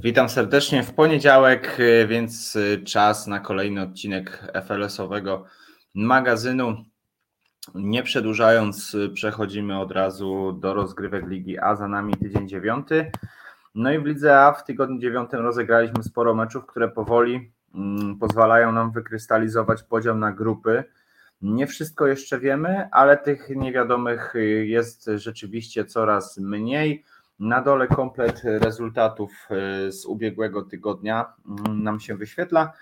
Witam serdecznie w poniedziałek, y, więc y, czas na kolejny odcinek FLS-owego magazynu. Nie przedłużając, y, przechodzimy od razu do rozgrywek Ligi A. Za nami tydzień dziewiąty. No i w Lidze A w tygodniu dziewiątym rozegraliśmy sporo meczów, które powoli mm, pozwalają nam wykrystalizować podział na grupy. Nie wszystko jeszcze wiemy, ale tych niewiadomych jest rzeczywiście coraz mniej. Na dole komplet rezultatów e, z ubiegłego tygodnia mm, nam się wyświetla.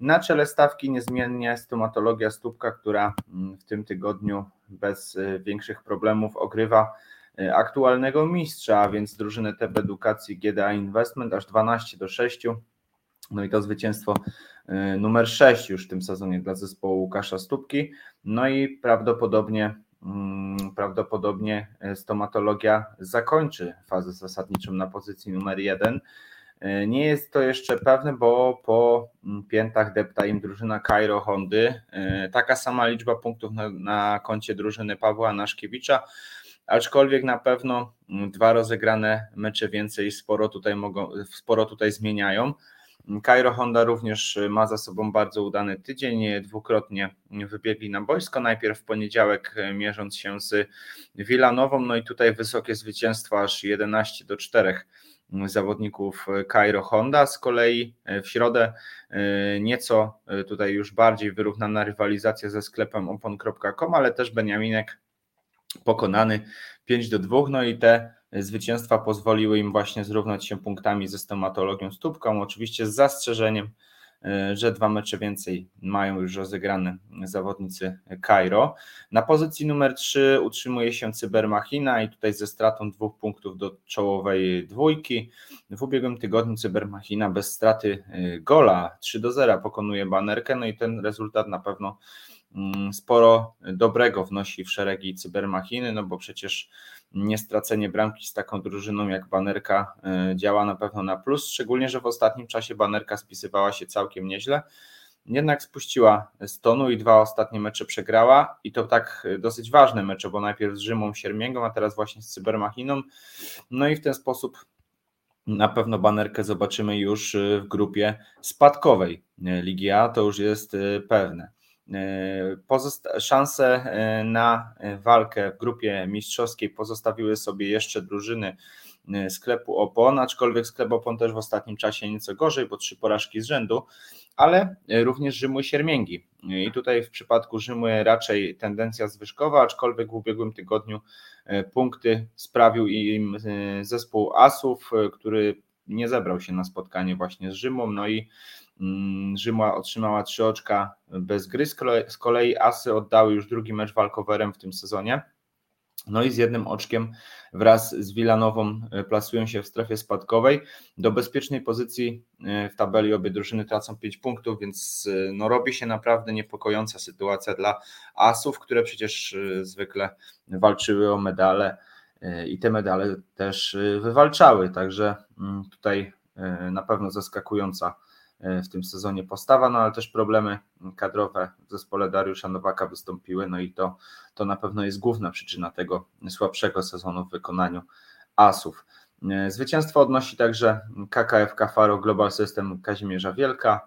Na czele stawki niezmiennie stomatologia stópka, która mm, w tym tygodniu bez e, większych problemów ogrywa e, aktualnego mistrza, a więc drużynę TB Edukacji GDA Investment aż 12 do 6. No i to zwycięstwo numer 6 już w tym sezonie dla zespołu Łukasza Stópki. No i prawdopodobnie prawdopodobnie e, stomatologia zakończy fazę zasadniczą na pozycji numer jeden. E, nie jest to jeszcze pewne, bo po mm, piętach depta im drużyna Cairo Hondy. E, taka sama liczba punktów na, na koncie drużyny Pawła Naszkiewicza, aczkolwiek na pewno mm, dwa rozegrane mecze więcej sporo tutaj mogą, sporo tutaj zmieniają. Cairo Honda również y, ma za sobą bardzo udany tydzień. Dwukrotnie wybiegli na boisko. Najpierw w poniedziałek y, mierząc się z Villanową, no i tutaj wysokie zwycięstwo aż 11 do 4 zawodników Cairo Honda. Z kolei w środę y, nieco tutaj już bardziej wyrównana rywalizacja ze sklepem opon.com, ale też Beniaminek pokonany 5 do 2. No i te zwycięstwa pozwoliły im właśnie zrównać się punktami ze stomatologią stópką, oczywiście z zastrzeżeniem, e, że dwa mecze więcej mają już rozegrane zawodnicy Cairo. Na pozycji numer 3 utrzymuje się Cybermachina i tutaj ze stratą dwóch punktów do czołowej dwójki. W ubiegłym tygodniu Cybermachina bez straty e, gola 3 do 0 pokonuje banerkę, no i ten rezultat na pewno mm, sporo dobrego wnosi w szeregi Cybermachiny, no bo przecież niestracenie bramki z taką drużyną jak Banerka e, działa na pewno na plus, szczególnie, że w ostatnim czasie Banerka spisywała się całkiem nieźle. Jednak spuściła z tonu i dwa ostatnie mecze przegrała i to tak dosyć ważne mecze, bo najpierw z Rzymą Siermięgą, a teraz właśnie z Cybermachiną. No i w ten sposób na pewno banerkę zobaczymy już e, w grupie spadkowej Ligi A, to już jest e, pewne. E, pozosta- szanse e, na walkę w grupie mistrzowskiej pozostawiły sobie jeszcze drużyny e, sklepu Opon, aczkolwiek sklep Opon też w ostatnim czasie nieco gorzej, bo trzy porażki z rzędu, ale również Rzymu i Siermięgi. I tutaj w przypadku Rzymu raczej tendencja zwyżkowa, aczkolwiek w ubiegłym tygodniu punkty sprawił im zespół Asów, który nie zebrał się na spotkanie właśnie z Rzymą, no i Rzymła otrzymała trzy oczka bez gry, z kolei Asy oddały już drugi mecz walkowerem w tym sezonie. No i z jednym oczkiem wraz z Wilanową e, plasują się w strefie spadkowej. Do bezpiecznej pozycji e, w tabeli obie drużyny tracą 5 punktów, więc e, no robi się naprawdę niepokojąca sytuacja dla Asów, które przecież zwykle walczyły o medale i te medale też wywalczały. Także mm, tutaj na pewno zaskakująca w tym sezonie postawa, no ale też problemy kadrowe w zespole Dariusza Nowaka wystąpiły, no i to, to na pewno jest główna przyczyna tego słabszego sezonu w wykonaniu Asów. E, zwycięstwo odnosi także KKF Faro Global System Kazimierza Wielka.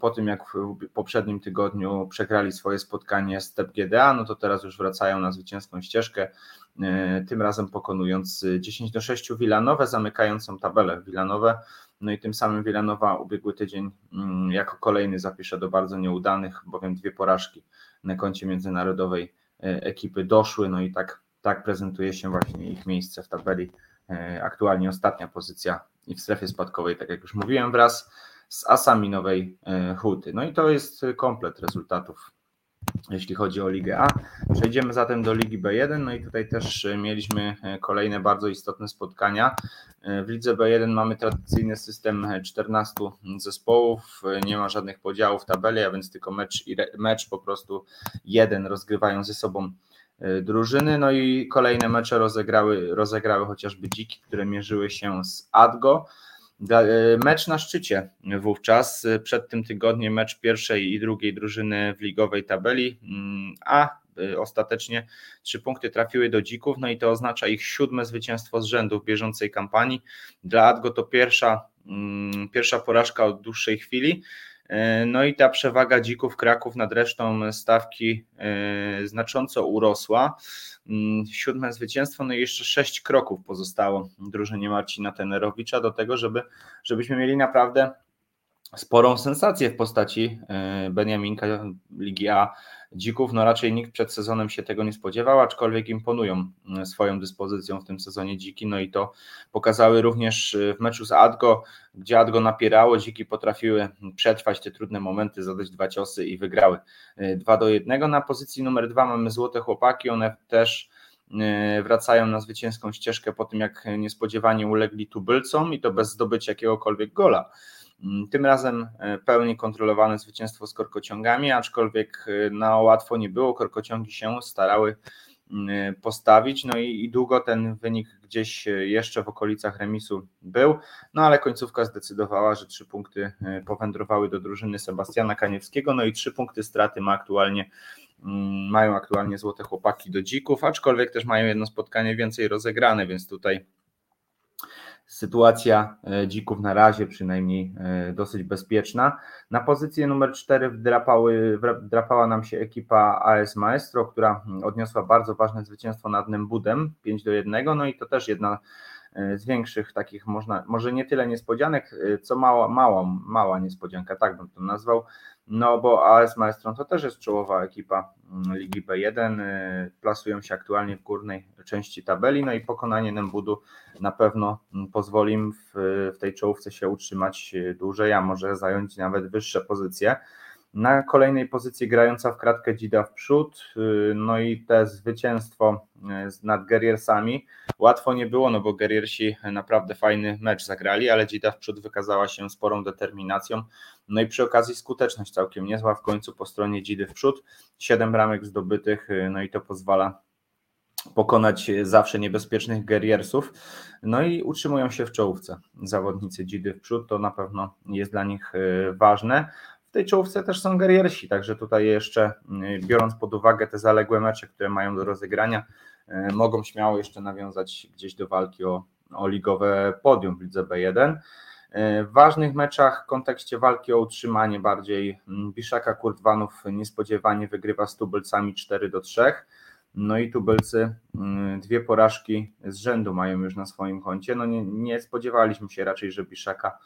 Po tym jak w poprzednim tygodniu przegrali swoje spotkanie z TEP GDA, no to teraz już wracają na zwycięską ścieżkę, e, tym razem pokonując 10 do 6 Wilanowe, zamykającą tabelę Wilanowe no i tym samym Wielanowa ubiegły tydzień mm, jako kolejny zapisze do bardzo nieudanych, bowiem dwie porażki na koncie międzynarodowej e, ekipy doszły, no i tak, tak prezentuje się właśnie ich miejsce w tabeli. E, aktualnie ostatnia pozycja i w strefie spadkowej, tak jak już mówiłem, wraz z asami nowej e, huty. No i to jest komplet rezultatów jeśli chodzi o Ligę A. Przejdziemy zatem do Ligi B1, no i tutaj też e, mieliśmy e, kolejne bardzo istotne spotkania. E, w Lidze B1 mamy tradycyjny system 14 zespołów, nie ma żadnych podziałów tabeli, a więc tylko mecz, mecz po prostu jeden rozgrywają ze sobą drużyny, no i kolejne mecze rozegrały, rozegrały chociażby Dziki, które mierzyły się z Adgo. E, mecz na szczycie wówczas, przed tym tygodniem mecz pierwszej i drugiej drużyny w ligowej tabeli, mm, a e, ostatecznie trzy punkty trafiły do Dzików, no i to oznacza ich siódme zwycięstwo z rzędu w bieżącej kampanii. Dla Adgo to pierwsza mm, pierwsza porażka od dłuższej chwili. No i ta przewaga dzików Kraków nad resztą stawki znacząco urosła. Mm, siódme zwycięstwo, no i jeszcze sześć kroków pozostało drużynie Marcina Tenerowicza do tego, żeby, żebyśmy mieli naprawdę sporą sensację w postaci e, Beniaminka Ligi A Dzików. No raczej nikt przed sezonem się tego nie spodziewał, aczkolwiek imponują e, swoją dyspozycją w tym sezonie Dziki. No i to pokazały również e, w meczu z Adgo, gdzie Adgo napierało, Dziki potrafiły przetrwać te trudne momenty, zadać dwa ciosy i wygrały 2 do 1. Na pozycji numer dwa mamy Złote Chłopaki, one też wracają na zwycięską ścieżkę po tym, jak niespodziewanie ulegli tubylcom i to bez zdobycia jakiegokolwiek gola. Mm, tym razem e, pełni kontrolowane zwycięstwo z korkociągami, aczkolwiek e, na łatwo nie było. Korkociągi się starały mm, postawić, no i, i, długo ten wynik gdzieś e, jeszcze w okolicach remisu był, no ale końcówka zdecydowała, że trzy punkty powędrowały do drużyny Sebastiana Kaniewskiego, no i trzy punkty straty ma aktualnie mm, mają aktualnie złote chłopaki do dzików, aczkolwiek też mają jedno spotkanie więcej rozegrane, więc tutaj Sytuacja e, dzików na razie przynajmniej e, dosyć bezpieczna. Na pozycję numer 4 wdrapały, wdrapała nam się ekipa AS Maestro, która odniosła bardzo ważne zwycięstwo nad Nembudem 5 do 1. No i to też jedna e, z większych takich, można, może nie tyle niespodzianek, co mała, mała, mała niespodzianka, tak bym to nazwał. No bo AS Maestro to też jest czołowa ekipa mm, Ligi B1, y, plasują się aktualnie w górnej części tabeli, no i pokonanie Nembudu na pewno mm, pozwoli im w, w tej czołówce się utrzymać y, dłużej, a może zająć nawet wyższe pozycje. Na kolejnej pozycji grająca w kratkę Dzida w przód, y, no i te zwycięstwo y, nad Guerriersami. Łatwo nie było, no bo Guerriersi naprawdę fajny mecz zagrali, ale Dzida w przód wykazała się sporą determinacją. No i przy okazji skuteczność całkiem niezła w końcu po stronie Dzidy w przód. Siedem bramek zdobytych, y, no i to pozwala pokonać zawsze niebezpiecznych Guerriersów. No i utrzymują się w czołówce zawodnicy Dzidy w przód, to na pewno jest dla nich ważne tej czołówce też są geriersi, także tutaj jeszcze mm, biorąc pod uwagę te zaległe mecze, które mają do rozegrania, e, mogą śmiało jeszcze nawiązać gdzieś do walki o, o ligowe podium w lidze B1. E, w ważnych meczach w kontekście walki o utrzymanie bardziej mm, Biszaka Kurtwanów niespodziewanie wygrywa z Tubylcami 4 do 3. No i Tubylcy mm, dwie porażki z rzędu mają już na swoim koncie. No nie, nie spodziewaliśmy się raczej, że Biszaka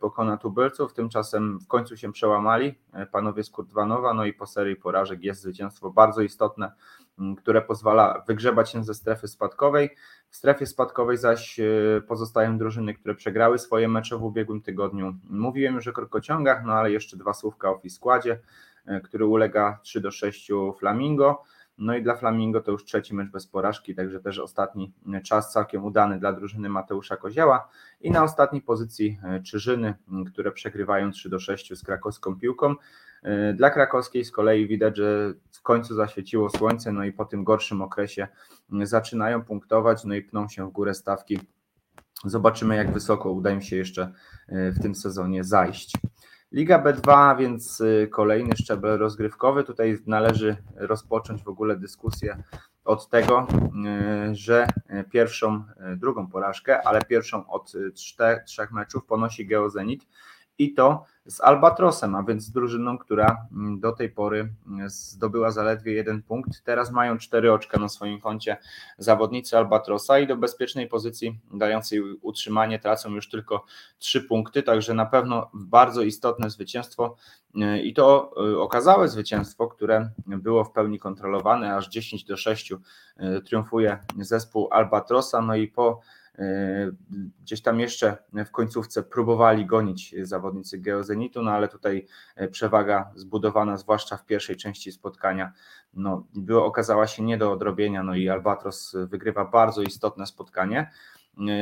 pokona tubylców. Tymczasem w końcu się przełamali e, panowie z Kurtwanowa, no i po serii porażek jest zwycięstwo bardzo istotne, które pozwala wygrzebać się ze strefy spadkowej. W strefie spadkowej zaś e, pozostają drużyny, które przegrały swoje mecze w ubiegłym tygodniu. Mówiłem już o krokociągach, no ale jeszcze dwa słówka o Fiskładzie, który ulega 3 do 6 Flamingo. No i dla Flamingo to już trzeci mecz bez porażki, także też ostatni czas całkiem udany dla drużyny Mateusza Kozioła. I na ostatniej pozycji e, Czyżyny, które przegrywają 3 do 6 z krakowską piłką. E, dla krakowskiej z kolei widać, że w końcu zaświeciło słońce, no i po tym gorszym okresie zaczynają punktować, no i pną się w górę stawki. Zobaczymy, jak wysoko uda im się jeszcze e, w tym sezonie zajść. Liga B2, więc y, kolejny szczebel rozgrywkowy. Tutaj należy rozpocząć w ogóle dyskusję od tego, y, że pierwszą, y, drugą porażkę, ale pierwszą od trzech meczów ponosi Geozenit i to z Albatrosem, a więc z drużyną, która mm, do tej pory mm, zdobyła zaledwie jeden punkt. Teraz mają cztery oczka na swoim koncie zawodnicy Albatrosa i do bezpiecznej pozycji dającej utrzymanie tracą już tylko trzy punkty, także na pewno bardzo istotne zwycięstwo i to y, okazałe zwycięstwo, które było w pełni kontrolowane, aż 10 do 6 y, triumfuje zespół Albatrosa, no i po gdzieś tam jeszcze w końcówce próbowali gonić zawodnicy Geozenitu, no ale tutaj e, przewaga zbudowana, zwłaszcza w pierwszej części spotkania, no, było, okazała się nie do odrobienia, no i Albatros wygrywa bardzo istotne spotkanie.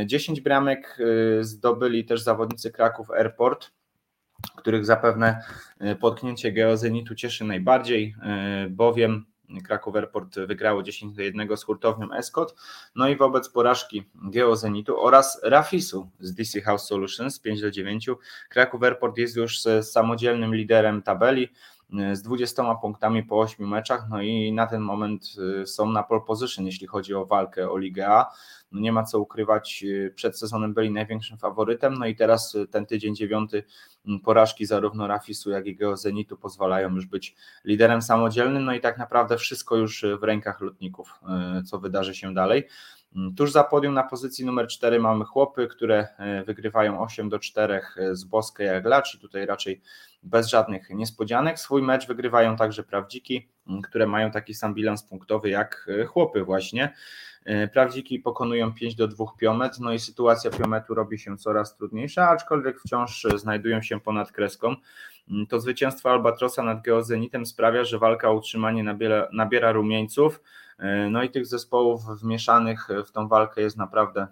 10 e, bramek zdobyli też zawodnicy Kraków Airport, których zapewne potknięcie Geozenitu cieszy najbardziej, bowiem Kraków Airport wygrało 10 do 1 z hurtownią Escot. No i wobec porażki Geozenitu oraz Rafisu z DC House Solutions 5 do 9 Kraków Airport jest już samodzielnym liderem tabeli. z 20 punktami po 8 meczach, no i na ten moment są na pole position, jeśli chodzi o walkę o Ligę A. No nie ma co ukrywać, przed sezonem byli największym faworytem, no i teraz ten tydzień dziewiąty porażki zarówno Rafisu, jak i Geozenitu pozwalają już być liderem samodzielnym, no i tak naprawdę wszystko już w rękach lotników, co wydarzy się dalej. Mm, tuż za podium na pozycji numer 4 mamy chłopy, które e, wygrywają 8 do 4 e, z Boskę jak Lacz i tutaj raczej bez żadnych niespodzianek. Swój mecz wygrywają także Prawdziki, mm, które mają taki sam bilans punktowy jak e, chłopy właśnie. Prawdziki pokonują 5 do 2 Piomet, no i sytuacja Piometu robi się coraz trudniejsza, aczkolwiek wciąż znajdują się ponad kreską. Mm, to zwycięstwo Albatrosa nad Geozenitem sprawia, że walka o utrzymanie nabiera rumieńców. E, no i tych zespołów wmieszanych w tą walkę jest naprawdę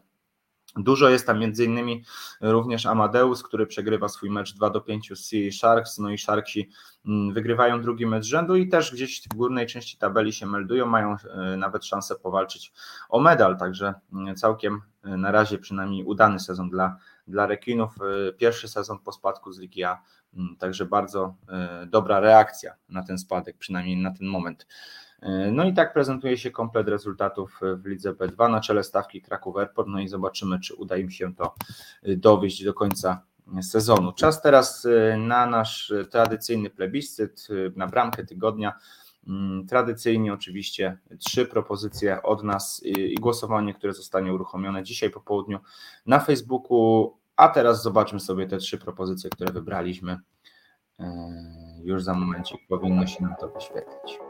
Dużo. Jest tam między innymi również Amadeus, który przegrywa swój mecz 2 do 5 z Sea Sharks, no i Sharksi mm, wygrywają drugi mecz rzędu i też gdzieś w górnej części tabeli się meldują, mają e, nawet szansę powalczyć o medal, także mm, całkiem e, na razie przynajmniej udany sezon dla, dla Rekinów, pierwszy sezon po spadku z Ligi A, mm, także bardzo dobra reakcja na ten spadek, przynajmniej na ten moment. E, no i tak prezentuje się komplet rezultatów w lidze B2 na czele stawki Kraków Airport. No i zobaczymy, czy uda im się to e, dowieść do końca sezonu. Czas teraz e, na nasz tradycyjny plebiscyt, na bramkę tygodnia. Mm, tradycyjnie oczywiście trzy propozycje od nas i głosowanie, które zostanie uruchomione dzisiaj po południu na Facebooku. A teraz zobaczmy sobie te trzy propozycje, które wybraliśmy. Już za momencik powinno się nam to wyświetlić.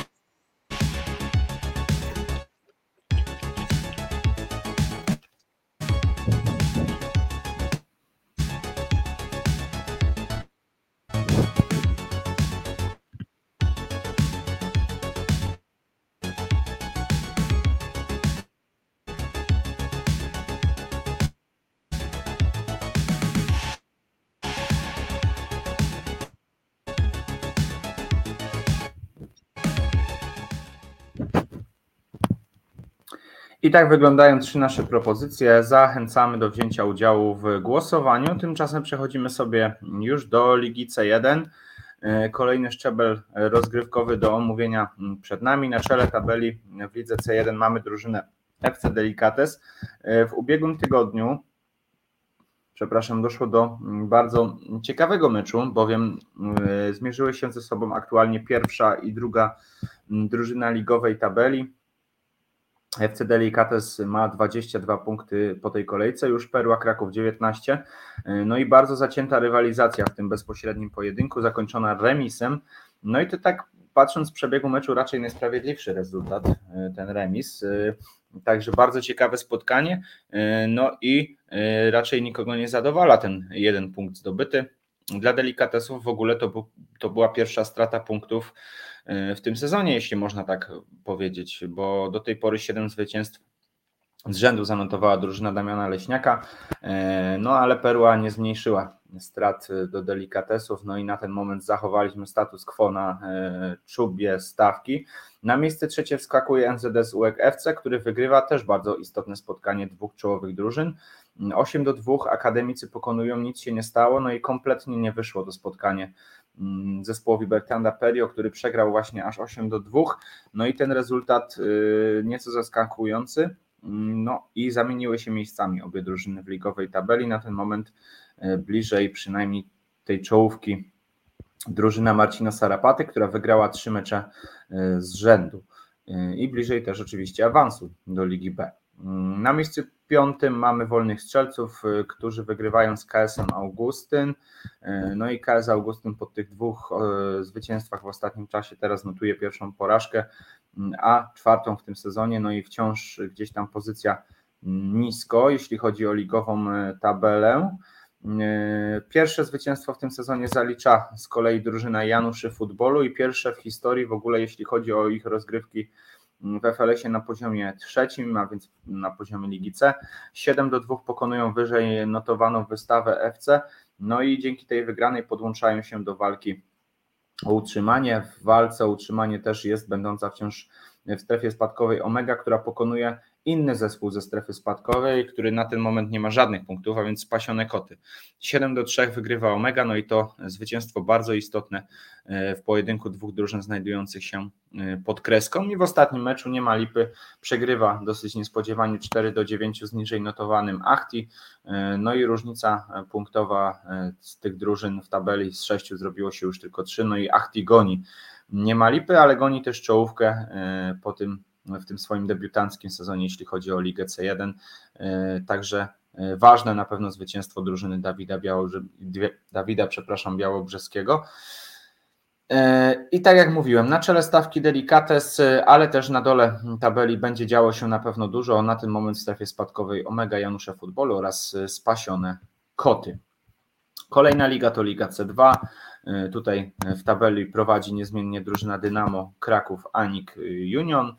I tak wyglądają trzy nasze propozycje. Zachęcamy do wzięcia udziału w głosowaniu. Tymczasem przechodzimy sobie już do Ligi C1. E, kolejny szczebel rozgrywkowy do omówienia przed nami. Na czele tabeli w Lidze C1 mamy drużynę FC Delicates. E, w ubiegłym tygodniu, przepraszam, doszło do bardzo ciekawego meczu, bowiem e, zmierzyły się ze sobą aktualnie pierwsza i druga drużyna ligowej tabeli. FC Delicates ma 22 punkty po tej kolejce, już Perła Kraków 19. No i bardzo zacięta rywalizacja w tym bezpośrednim pojedynku, zakończona remisem. No i to tak patrząc z przebiegu meczu raczej najsprawiedliwszy rezultat, e, ten remis. E, także bardzo ciekawe spotkanie. E, no i raczej nikogo nie zadowala ten jeden punkt zdobyty. Dla delikatesów w ogóle to, był, to była pierwsza strata punktów w tym sezonie, jeśli można tak powiedzieć, bo do tej pory 7 zwycięstw z rzędu zanotowała drużyna Damiana Leśniaka, e, no ale Perła nie zmniejszyła strat do delikatesów, no i na ten moment zachowaliśmy status quo na e, czubie stawki. Na miejsce trzecie wskakuje NZS UEK FC, który wygrywa też bardzo istotne spotkanie dwóch czołowych drużyn. 8 do 2 akademicy pokonują, nic się nie stało, no i kompletnie nie wyszło to spotkanie zespołowi Bertranda Perio, który przegrał właśnie aż 8 do 2. No i ten rezultat y, nieco zaskakujący. Mm, no i zamieniły się miejscami obie drużyny w ligowej tabeli. Na ten moment y, bliżej przynajmniej tej czołówki drużyna Marcina Sarapaty, która wygrała trzy mecze y, z rzędu. I bliżej też oczywiście awansu do Ligi B. Na miejscu piątym mamy wolnych strzelców, y, którzy wygrywają z KS-em Augustyn. Y, no i KS Augustyn po tych dwóch y, zwycięstwach w ostatnim czasie teraz notuje pierwszą porażkę, a czwartą w tym sezonie. No i wciąż gdzieś tam pozycja nisko, jeśli chodzi o ligową tabelę. Pierwsze zwycięstwo w tym sezonie zalicza z kolei drużyna Januszy Futbolu i pierwsze w historii w ogóle, jeśli chodzi o ich rozgrywki w FLS-ie na poziomie trzecim, a więc na poziomie Ligi C. 7 do 2 pokonują wyżej notowaną wystawę FC, no i dzięki tej wygranej podłączają się do walki o utrzymanie. W walce o utrzymanie też jest będąca wciąż w strefie spadkowej Omega, która pokonuje inny zespół ze strefy spadkowej, który na ten moment nie ma żadnych punktów, a więc spasione koty. 7 do 3 wygrywa Omega, no i to zwycięstwo bardzo istotne e, w pojedynku dwóch drużyn znajdujących się e, pod kreską. I w ostatnim meczu nie ma lipy, przegrywa dosyć niespodziewanie 4 do 9 z niżej notowanym Achti, e, no i różnica punktowa z tych drużyn w tabeli z 6 zrobiło się już tylko 3, no i Achti goni. Nie ma lipy, ale goni też czołówkę po tym w tym swoim debiutanckim sezonie, jeśli chodzi o Ligę C1. E, także e, ważne na pewno zwycięstwo drużyny Dawida, Białobrze... Dawida przepraszam, Białobrzeskiego. E, I tak jak mówiłem, na czele stawki Delicates, ale też na dole tabeli będzie działo się na pewno dużo. Na ten moment w strefie spadkowej Omega Janusze Futbolu oraz spasione koty. Kolejna liga to Liga C2. Tutaj w tabeli prowadzi niezmiennie drużyna Dynamo Kraków Anik Union.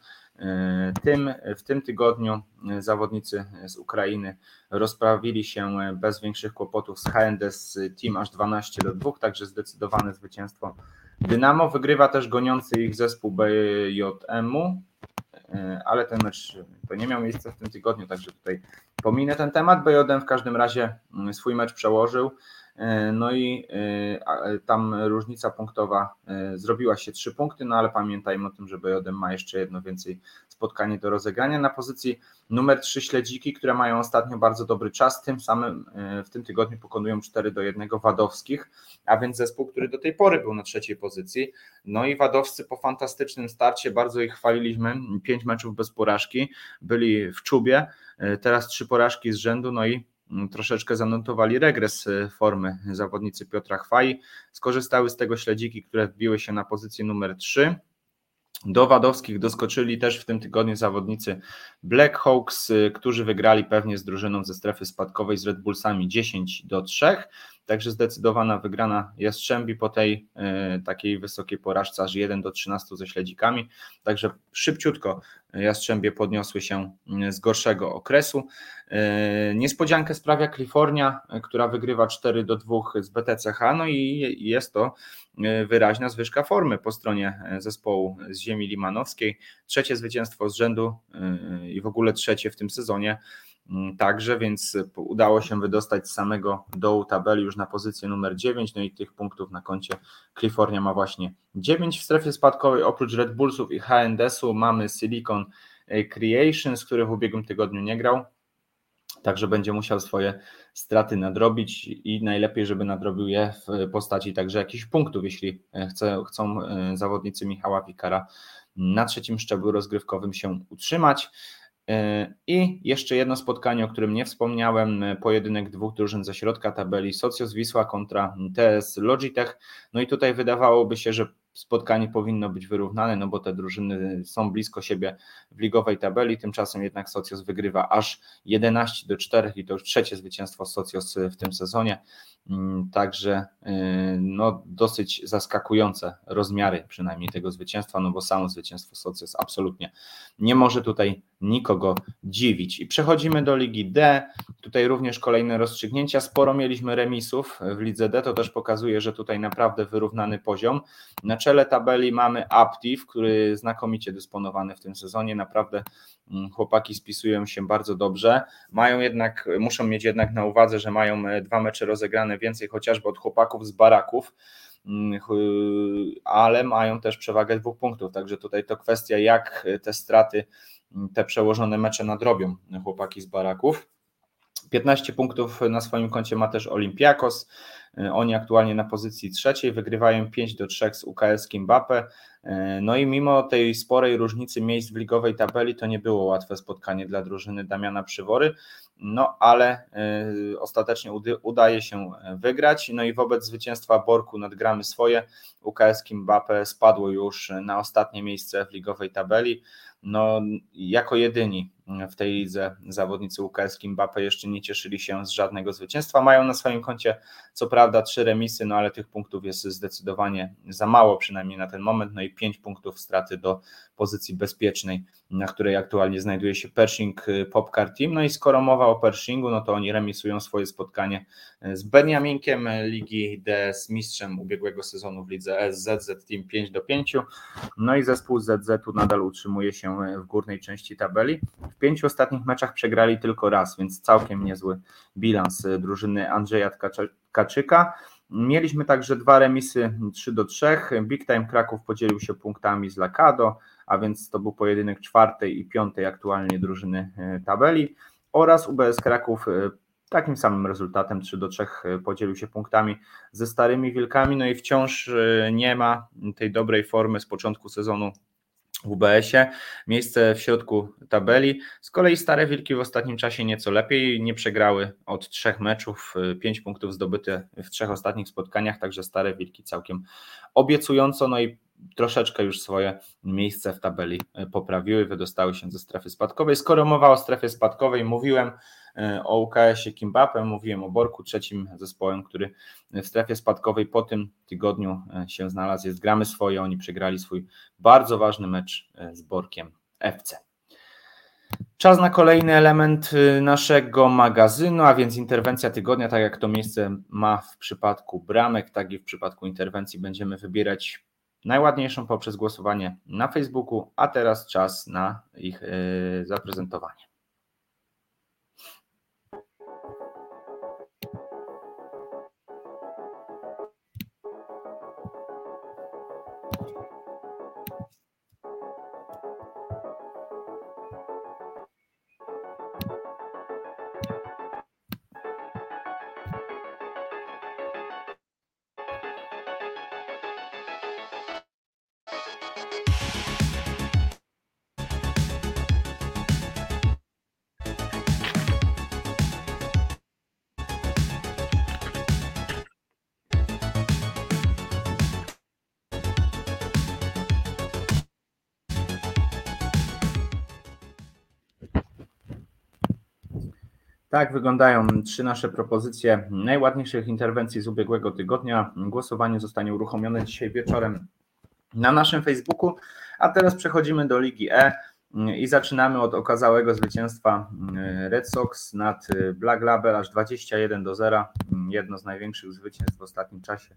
Tym, w tym tygodniu zawodnicy z Ukrainy rozprawili się bez większych kłopotów z HNDS Team aż 12 do 2, także zdecydowane zwycięstwo Dynamo. Wygrywa też goniący ich zespół BJM-u, ale ten mecz to nie miał miejsca w tym tygodniu, także tutaj pominę ten temat. BJM w każdym razie swój mecz przełożył. E, no i e, tam różnica punktowa e, zrobiła się trzy punkty, no ale pamiętajmy o tym, że BJM ma jeszcze jedno więcej spotkanie do rozegrania. Na pozycji numer 3 śledziki, które mają ostatnio bardzo dobry czas, tym samym w tym tygodniu pokonują 4 do 1 Wadowskich, a więc zespół, który do tej pory był na trzeciej pozycji. No i Wadowscy po fantastycznym starcie, bardzo ich chwaliliśmy, pięć meczów bez porażki, byli w czubie, teraz trzy porażki z rzędu, no i troszeczkę zanotowali regres y, formy zawodnicy Piotra Chwai. Skorzystały z tego śledziki, które wbiły się na pozycję numer 3. Do Wadowskich doskoczyli też w tym tygodniu zawodnicy Black Hawks, y, którzy wygrali pewnie z drużyną ze strefy spadkowej z Red Bullsami 10 do 3. Także zdecydowana wygrana Jastrzębi po tej y, takiej wysokiej porażce aż 1 do 13 ze śledzikami. Także szybciutko Jastrzębie podniosły się z gorszego okresu. E, niespodziankę sprawia Kalifornia, e, która wygrywa 4 do 2 z BTCH, no i jest to e, wyraźna zwyżka formy po stronie zespołu z ziemi limanowskiej. Trzecie zwycięstwo z rzędu i w ogóle trzecie w tym sezonie mm, także, więc udało się wydostać z samego dołu tabeli już na pozycję numer 9, no i tych punktów na koncie Kalifornia ma właśnie 9 w strefie spadkowej, oprócz Red Bullsów i HNDS-u mamy Silicon Creations, który w ubiegłym tygodniu nie grał, Także będzie musiał swoje straty nadrobić i najlepiej, żeby nadrobił je w postaci także jakichś punktów, jeśli chce, chcą zawodnicy Michała Pikara na trzecim szczeblu rozgrywkowym się utrzymać. E, I jeszcze jedno spotkanie, o którym nie wspomniałem, pojedynek dwóch drużyn ze środka tabeli, Socios Wisła kontra TS Logitech. No i tutaj wydawałoby się, że spotkanie powinno być wyrównane, no bo te drużyny są blisko siebie w ligowej tabeli, tymczasem jednak Socios wygrywa aż 11 do 4 i to już trzecie zwycięstwo Socios w tym sezonie, mm, także y, no dosyć zaskakujące rozmiary przynajmniej tego zwycięstwa, no bo samo zwycięstwo Socios absolutnie nie może tutaj nikogo dziwić. I przechodzimy do Ligi D, tutaj również kolejne rozstrzygnięcia, sporo mieliśmy remisów w Lidze D, to też pokazuje, że tutaj naprawdę wyrównany poziom. Na czele tabeli mamy Aptiv, który znakomicie dysponowany w tym sezonie. Naprawdę mm, chłopaki spisują się bardzo dobrze. Mają jednak, muszą mieć jednak na uwadze, że mają e, dwa mecze rozegrane więcej chociażby od chłopaków z baraków mm, ale mają też przewagę dwóch punktów, także tutaj to kwestia, jak te straty, te przełożone mecze nadrobią chłopaki z baraków. 15 punktów na swoim koncie ma też Olympiakos. Oni aktualnie na pozycji trzeciej wygrywają 5 do 3 z UKS Kimbape. E, no i mimo tej sporej różnicy miejsc w ligowej tabeli, to nie było łatwe spotkanie dla drużyny Damiana Przywory, no ale e, ostatecznie udaje się wygrać. No i wobec zwycięstwa Borku nadgramy swoje. UKS Kimbape spadło już na ostatnie miejsce w ligowej tabeli. No, jako jedyni w tej lidze zawodnicy UKS Kimbape jeszcze nie cieszyli się z żadnego zwycięstwa. Mają na swoim koncie co prawda trzy remisy, no ale tych punktów jest zdecydowanie za mało, przynajmniej na ten moment. No i pięć punktów straty do pozycji bezpiecznej, na której aktualnie znajduje się Pershing Popcar Team. No i skoro mowa o Pershingu, no to oni remisują swoje spotkanie z Beniaminkiem Ligi D z mistrzem ubiegłego sezonu w lidze S, ZZ Team 5 do 5. No i zespół ZZ-u nadal utrzymuje się w górnej części tabeli. Pięciu ostatnich meczach przegrali tylko raz, więc całkiem niezły bilans drużyny Andrzeja Kaczyka. Mieliśmy także dwa remisy 3 do 3. Big Time Kraków podzielił się punktami z Lakado, a więc to był pojedynek czwartej i piątej aktualnie drużyny e, tabeli oraz UBS Kraków e, takim samym rezultatem 3 do 3 e, podzielił się punktami ze Starymi Wilkami, no i wciąż nie ma tej dobrej formy z początku sezonu UBS-ie, miejsce w środku tabeli. Z kolei Stare Wilki w ostatnim czasie nieco lepiej, nie przegrały od trzech meczów, pięć punktów zdobyte w trzech ostatnich spotkaniach, także Stare Wilki całkiem obiecująco, no i troszeczkę już swoje miejsce w tabeli poprawiły, wydostały się ze strefy spadkowej. Skoro mowa o strefie spadkowej, mówiłem o UKS-ie Kimbapem, mówiłem o Borku, trzecim zespołem, który w strefie spadkowej po tym tygodniu e, się znalazł. Jest gramy swoje, oni przegrali swój bardzo ważny mecz e, z Borkiem FC. Czas na kolejny element naszego magazynu, a więc interwencja tygodnia, tak jak to miejsce ma w przypadku bramek, tak i w przypadku interwencji będziemy wybierać najładniejszą poprzez głosowanie na Facebooku, a teraz czas na ich zaprezentowanie. Tak wyglądają trzy nasze propozycje najładniejszych interwencji z ubiegłego tygodnia. Głosowanie zostanie uruchomione dzisiaj wieczorem na naszym Facebooku. A teraz przechodzimy do Ligi E i zaczynamy od okazałego zwycięstwa Red Sox nad Black Label aż 21 do 0. Jedno z największych zwycięstw w ostatnim czasie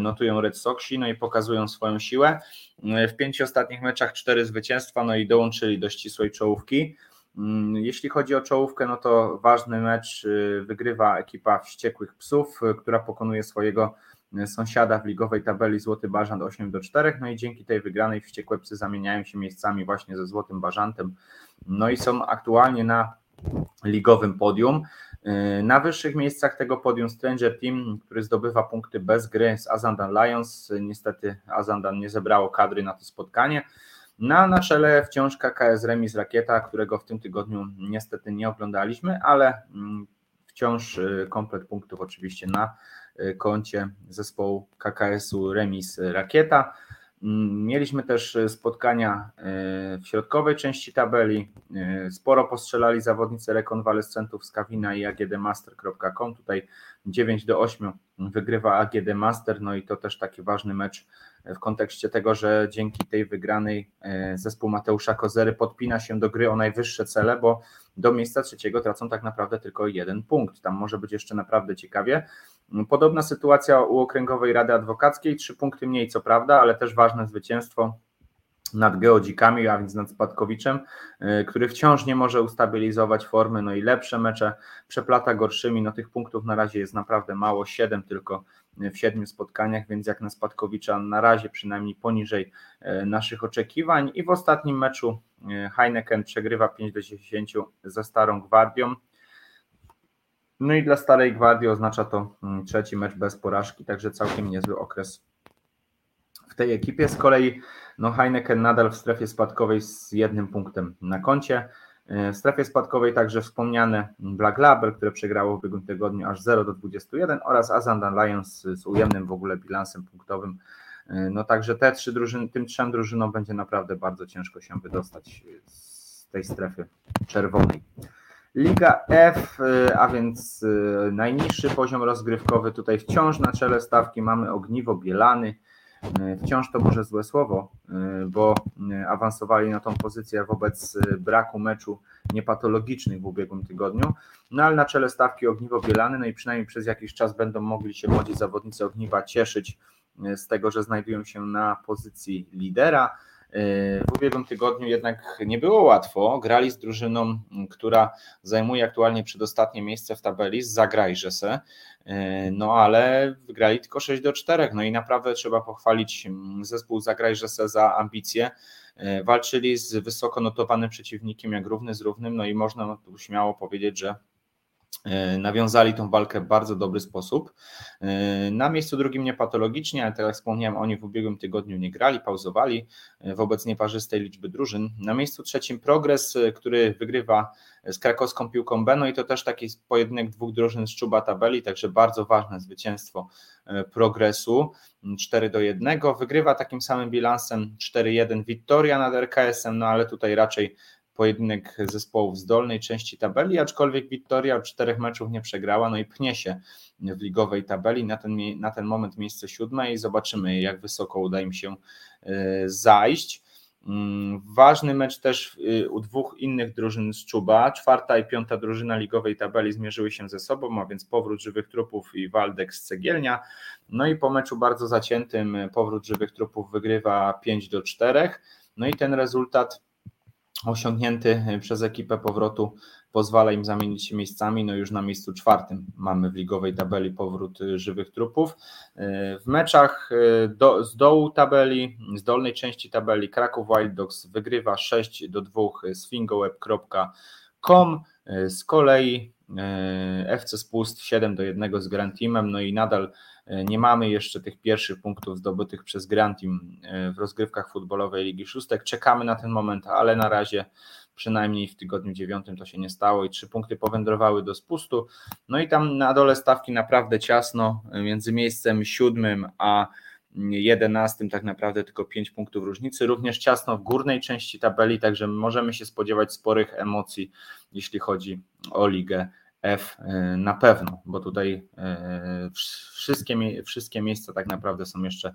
notują Red Soxi, no i pokazują swoją siłę. W pięciu ostatnich meczach cztery zwycięstwa, no i dołączyli do ścisłej czołówki. Mm, jeśli chodzi o czołówkę, no to ważny mecz y, wygrywa ekipa Wściekłych Psów, y, która pokonuje swojego y, sąsiada w ligowej tabeli Złoty Bażant 8 do 4. No i dzięki tej wygranej Wściekłe Psy zamieniają się miejscami właśnie ze Złotym Bażantem. No i są aktualnie na ligowym podium. Na wyższych miejscach tego podium Stranger Team, który zdobywa punkty bez gry z Azandan Lions. Niestety Azandan nie zebrało kadry na to spotkanie. Na, na czele wciąż KKS Remis Rakieta, którego w tym tygodniu niestety nie oglądaliśmy, ale mm, wciąż y, komplet punktów oczywiście na y, koncie zespołu KKS-u Remis Rakieta. Mm, mieliśmy też y, spotkania w środkowej części tabeli. Sporo postrzelali zawodnicy rekonwalescentów z Kawina i agdmaster.com. Tutaj 9 do 8 wygrywa AGD Master, no i to też taki ważny mecz w kontekście tego, że dzięki tej wygranej e, zespół Mateusza Kozery podpina się do gry o najwyższe cele, bo do miejsca trzeciego tracą tak naprawdę tylko jeden punkt. Tam może być jeszcze naprawdę ciekawie. Podobna sytuacja u Okręgowej Rady Adwokackiej, trzy punkty mniej co prawda, ale też ważne zwycięstwo nad Geodzikami, a więc nad Spadkowiczem, y, który wciąż nie może ustabilizować formy, no i lepsze mecze przeplata gorszymi, no tych punktów na razie jest naprawdę mało, 7 tylko w siedmiu spotkaniach, więc jak na Spadkowicza na razie przynajmniej poniżej y, naszych oczekiwań i w ostatnim meczu y, Heineken przegrywa 5 do 10 za Starą Gwardią. No i dla Starej Gwardii oznacza to mm, trzeci mecz bez porażki, także całkiem niezły okres w tej ekipie. Z kolei no Heineken nadal w strefie spadkowej z jednym punktem na koncie. W strefie spadkowej także wspomniane Black Label, które przegrało w ubiegłym tygodniu aż 0 do 21 oraz Azandan Lions z ujemnym w ogóle bilansem punktowym. No także te trzy drużyny, tym trzem drużynom będzie naprawdę bardzo ciężko się wydostać z tej strefy czerwonej. Liga F, a więc najniższy poziom rozgrywkowy. Tutaj wciąż na czele stawki mamy Ogniwo Bielany. Wciąż to może złe słowo, bo awansowali na tą pozycję wobec braku meczu niepatologicznych w ubiegłym tygodniu. No ale na czele stawki Ogniwo Bielany, no i przynajmniej przez jakiś czas będą mogli się młodzi zawodnicy Ogniwa cieszyć z tego, że znajdują się na pozycji lidera. W ubiegłym tygodniu jednak nie było łatwo. Grali z drużyną, która zajmuje aktualnie przedostatnie miejsce w tabeli, z Zagrajże se. No ale wygrali tylko 6 do 4. No i naprawdę trzeba pochwalić zespół Zagrajże se za ambicje. Walczyli z wysoko notowanym przeciwnikiem jak równy z równym, no i można tu śmiało powiedzieć, że E, nawiązali tą walkę w bardzo dobry sposób. E, na miejscu drugim niepatologicznie, ale tak jak wspomniałem, oni w ubiegłym tygodniu nie grali, pauzowali e, wobec nieparzystej liczby drużyn. Na miejscu trzecim Progres, który wygrywa z krakowską piłką Beno i to też taki pojedynek dwóch drużyn z czuba tabeli, także bardzo ważne zwycięstwo Progresu 4 do 1. Wygrywa takim samym bilansem 4-1 Wittoria nad RKS-em, no ale tutaj raczej pojedynek zespołów z dolnej części tabeli, aczkolwiek Wiktoria od czterech meczów nie przegrała, no i pnie się w ligowej tabeli na ten, na ten moment miejsce siódme i zobaczymy jak wysoko uda im się e, zajść. Mm, ważny mecz też e, u dwóch innych drużyn z Czuba. Czwarta i piąta drużyna ligowej tabeli zmierzyły się ze sobą, a więc powrót żywych trupów i Waldek z Cegielnia. No i po meczu bardzo zaciętym powrót żywych trupów wygrywa 5 do 4. No i ten rezultat osiągnięty przez ekipę powrotu pozwala im zamienić się miejscami. No już na miejscu czwartym mamy w ligowej tabeli powrót żywych trupów. W meczach do, z dołu tabeli, z dolnej części tabeli Kraków Wild Dogs wygrywa 6 do 2 z fingoweb.com. Z kolei FC Spust 7 do 1 z Grand Teamem, no i nadal E, nie mamy jeszcze tych pierwszych punktów zdobytych przez Grand Team e, w rozgrywkach futbolowej Ligi Szóstek. Czekamy na ten moment, ale na razie przynajmniej w tygodniu dziewiątym to się nie stało i trzy punkty powędrowały do spustu. No i tam na dole stawki naprawdę ciasno, e, między miejscem siódmym a jedenastym tak naprawdę tylko pięć punktów różnicy, również ciasno w górnej części tabeli, także możemy się spodziewać sporych emocji, jeśli chodzi o ligę F e, na pewno, bo tutaj e, wszystkie, wszystkie miejsca tak naprawdę są jeszcze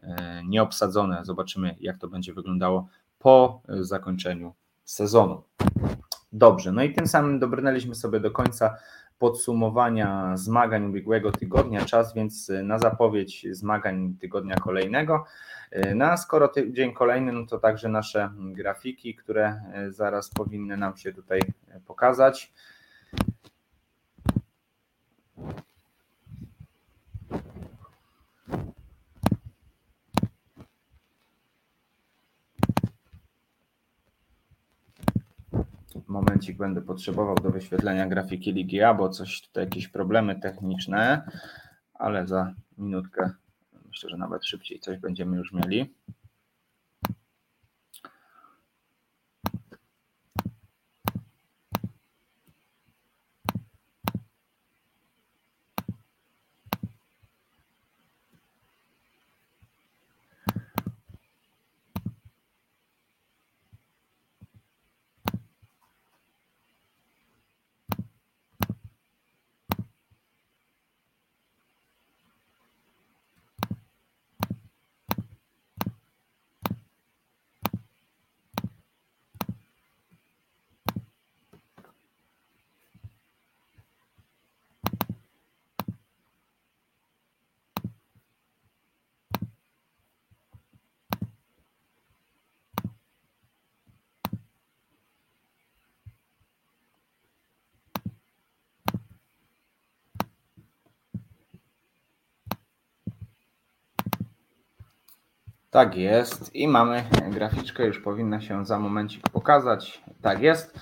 e, nieobsadzone. Zobaczymy, jak to będzie wyglądało po zakończeniu sezonu. Dobrze, no i tym samym dobrnęliśmy sobie do końca podsumowania zmagań ubiegłego tygodnia. Czas więc na zapowiedź zmagań tygodnia kolejnego. No a skoro dzień kolejny, no to także nasze grafiki, które zaraz powinny nam się tutaj pokazać. Momencik będę potrzebował do wyświetlenia grafiki Ligi A, bo coś tutaj jakieś problemy techniczne, ale za minutkę, myślę, że nawet szybciej coś będziemy już mieli. Tak jest i mamy graficzkę, już powinna się za momencik pokazać. Tak jest.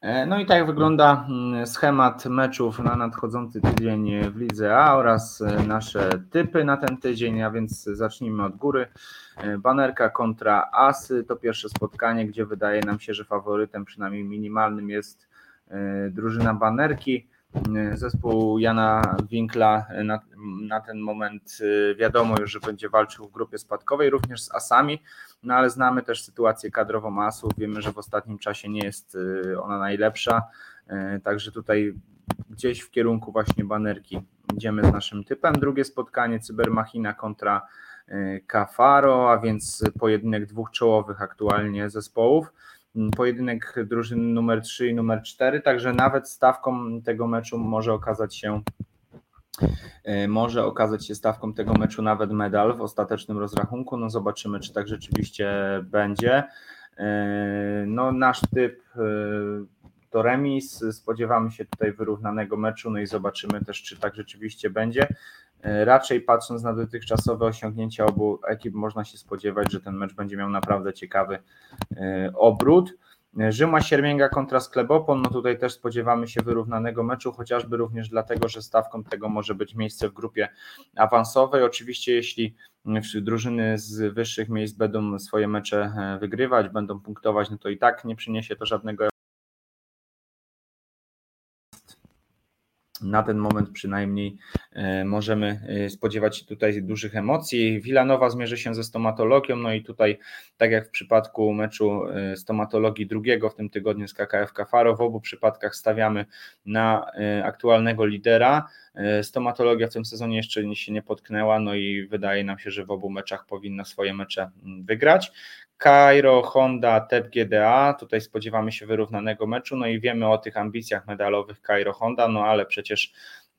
E, no i tak wygląda mm, schemat meczów na nadchodzący tydzień w Lidze A oraz e, nasze typy na ten tydzień, a więc zacznijmy od góry. E, banerka kontra Asy to pierwsze spotkanie, gdzie wydaje nam się, że faworytem przynajmniej minimalnym jest drużyna Banerki. Zespół Jana Winkla na, na, ten moment wiadomo już, że będzie walczył w grupie spadkowej, również z Asami, no ale znamy też sytuację kadrową Asów. Wiemy, że w ostatnim czasie nie jest ona najlepsza, także tutaj gdzieś w kierunku właśnie banerki idziemy z naszym typem. Drugie spotkanie Cybermachina kontra Kafaro, a więc pojedynek dwóch czołowych aktualnie zespołów. Pojedynek drużyny numer 3 i numer 4, także nawet stawką tego meczu może okazać się e, może okazać się stawką tego meczu nawet medal w ostatecznym rozrachunku. No zobaczymy, czy tak rzeczywiście będzie. E, no nasz typ e, to remis. Spodziewamy się tutaj wyrównanego meczu, no i zobaczymy też, czy tak rzeczywiście będzie. E, raczej patrząc na dotychczasowe osiągnięcia obu ekip, można się spodziewać, że ten mecz będzie miał naprawdę ciekawy e, obrót. E, Rzyma Siermięga kontra Sklebopon, no tutaj też spodziewamy się wyrównanego meczu, chociażby również dlatego, że stawką tego może być miejsce w grupie awansowej. Oczywiście jeśli drużyny z wyższych miejsc będą swoje mecze wygrywać, będą punktować, no to i tak nie przyniesie to żadnego na ten moment przynajmniej e, możemy e, spodziewać się tutaj dużych emocji. Wilanowa zmierzy się ze stomatologią, no i tutaj, tak jak w przypadku meczu e, stomatologii drugiego w tym tygodniu z KKF Kafaro, w obu przypadkach stawiamy na aktualnego lidera. Stomatologia w tym sezonie jeszcze się nie potknęła, no i wydaje nam się, że w obu meczach powinna swoje mecze wygrać. Cairo, Honda, TEP GDA. Tutaj spodziewamy się wyrównanego meczu, no i wiemy o tych ambicjach medalowych Cairo, Honda, no ale przecież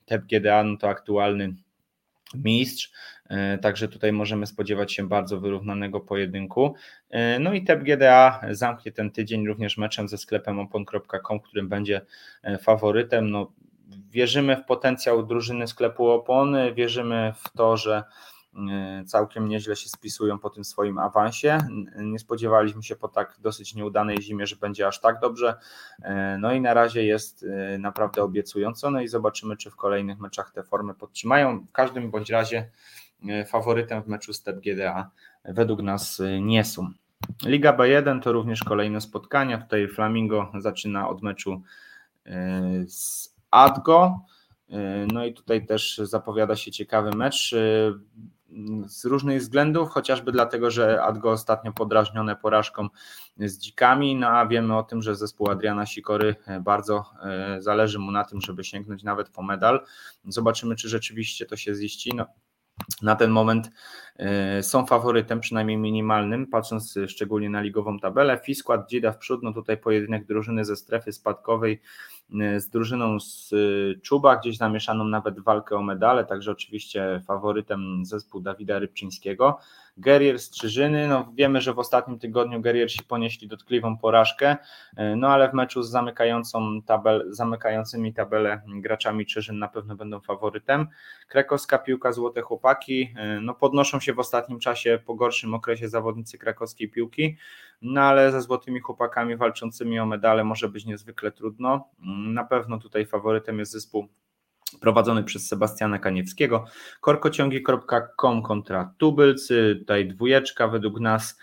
TEP GDA no to aktualny mistrz, e, także tutaj możemy spodziewać się bardzo wyrównanego pojedynku. E, no i TEP GDA zamknie ten tydzień również meczem ze sklepem opon.com, którym będzie e, faworytem. No, wierzymy w potencjał drużyny sklepu opony, wierzymy w to, że całkiem nieźle się spisują po tym swoim awansie. Nie spodziewaliśmy się po tak dosyć nieudanej zimie, że będzie aż tak dobrze. E, no i na razie jest e, naprawdę obiecująco. No i zobaczymy, czy w kolejnych meczach te formy podtrzymają. W każdym bądź razie faworytem w meczu z TEP GDA według nas nie są. Liga B1 to również kolejne spotkania. Tutaj Flamingo zaczyna od meczu z Adgo. No i tutaj też zapowiada się ciekawy mecz z różnych względów, chociażby dlatego, że Adgo ostatnio podrażnione porażką z dzikami, no a wiemy o tym, że zespół Adriana Sikory e, bardzo e, zależy mu na tym, żeby sięgnąć nawet po medal. Zobaczymy, czy rzeczywiście to się ziści. No, na ten moment e, są faworytem, przynajmniej minimalnym, patrząc szczególnie na ligową tabelę. Fiskład Dzida w przód, no tutaj pojedynek drużyny ze strefy spadkowej z drużyną z y, Czuba, gdzieś zamieszaną nawet walkę o medale, także oczywiście faworytem zespół Dawida Rybczyńskiego. Gerier Strzyżyny, no wiemy, że w ostatnim tygodniu Geriersi ponieśli dotkliwą porażkę, y, no ale w meczu z zamykającą tabel, zamykającymi tabelę graczami Czyżyn na pewno będą faworytem. Krakowska piłka Złote Chłopaki, y, no podnoszą się w ostatnim czasie po gorszym okresie zawodnicy krakowskiej piłki, no ale ze Złotymi Chłopakami walczącymi o medale może być niezwykle trudno. Na pewno tutaj faworytem jest zespół prowadzony przez Sebastiana Kaniewskiego. Korkociągi.com kontra Tubylcy, tutaj dwójeczka według nas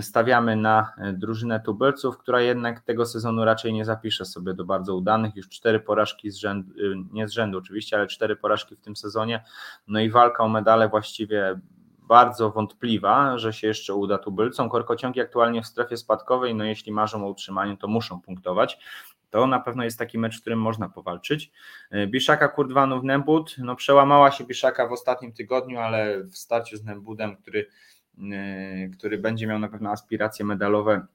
stawiamy na drużynę tubylców, która jednak tego sezonu raczej nie zapisze sobie do bardzo udanych. Już cztery porażki z rzędu, nie z rzędu oczywiście, ale cztery porażki w tym sezonie. No i walka o medale właściwie bardzo wątpliwa, że się jeszcze uda tubylcom. Korkociągi aktualnie w strefie spadkowej, no jeśli marzą o utrzymaniu, to muszą punktować. To na pewno jest taki mecz, w którym można powalczyć. E, Biszaka Kurdwanów Nembud, no przełamała się Biszaka w ostatnim tygodniu, ale w starciu z Nembudem, który, e, który będzie miał na pewno aspiracje medalowe,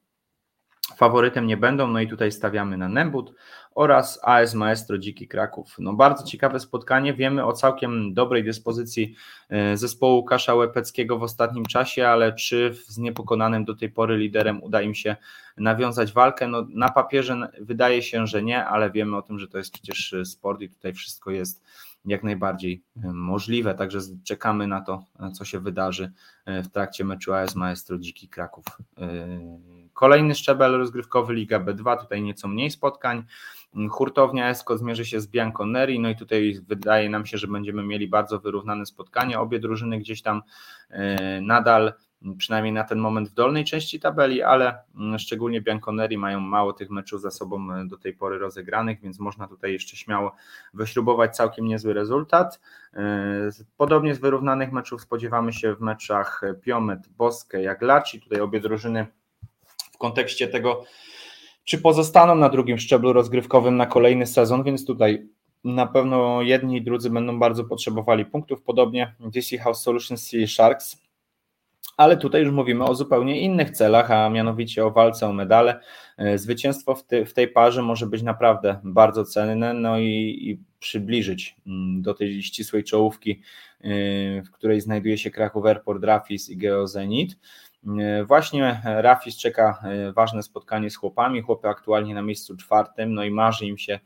faworytem nie będą, no i tutaj stawiamy na Nembud oraz AS Maestro Dziki Kraków. No bardzo ciekawe spotkanie, wiemy o całkiem dobrej dyspozycji e, zespołu Łukasza Łepeckiego w ostatnim czasie, ale czy z niepokonanym do tej pory liderem uda im się nawiązać walkę? No na papierze wydaje się, że nie, ale wiemy o tym, że to jest przecież sport i tutaj wszystko jest jak najbardziej e, możliwe, także czekamy na to, co się wydarzy e, w trakcie meczu AS Maestro Dziki Kraków. Kolejny szczebel rozgrywkowy Liga B2, tutaj nieco mniej spotkań. Hurtownia Esko zmierzy się z Bianconeri, no i tutaj wydaje nam się, że będziemy mieli bardzo wyrównane spotkanie. Obie drużyny gdzieś tam e, nadal przynajmniej na ten moment w dolnej części tabeli, ale szczególnie Bianconeri mają mało tych meczów za sobą do tej pory rozegranych, więc można tutaj jeszcze śmiało wyśrubować całkiem niezły rezultat. Podobnie z wyrównanych meczów spodziewamy się w meczach Piomet, Boskę, Jaglaci. Tutaj obie drużyny w kontekście tego, czy pozostaną na drugim szczeblu rozgrywkowym na kolejny sezon, więc tutaj na pewno jedni i drudzy będą bardzo potrzebowali punktów, podobnie DC House Solutions i Sharks, ale tutaj już mówimy o zupełnie innych celach, a mianowicie o walce o medale. E, zwycięstwo w, ty, w tej parze może być naprawdę bardzo cenne, no i, i przybliżyć mm, do tej ścisłej czołówki, e, w której znajduje się Kraków Airport, Rafis i Geozenit. E, właśnie Rafis czeka ważne spotkanie z chłopami. Chłopy aktualnie na miejscu czwartym, no i marzy im się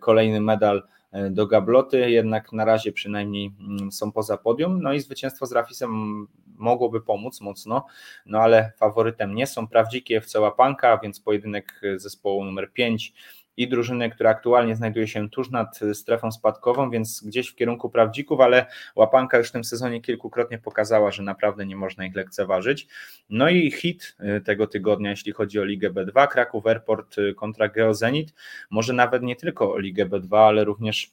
kolejny medal do gabloty, jednak na razie przynajmniej mm, są poza podium. No i zwycięstwo z Rafisem mogłoby pomóc mocno, no ale faworytem nie są Prawdziki FC Łapanka, więc pojedynek zespołu numer 5 i drużyny, która aktualnie znajduje się tuż nad strefą spadkową, więc gdzieś w kierunku prawdzików, ale łapanka już w tym sezonie kilkukrotnie pokazała, że naprawdę nie można ich lekceważyć. No i hit y, tego tygodnia, jeśli chodzi o Ligę B2, Kraków Airport y, kontra Geozenit, może nawet nie tylko o Ligę B2, ale również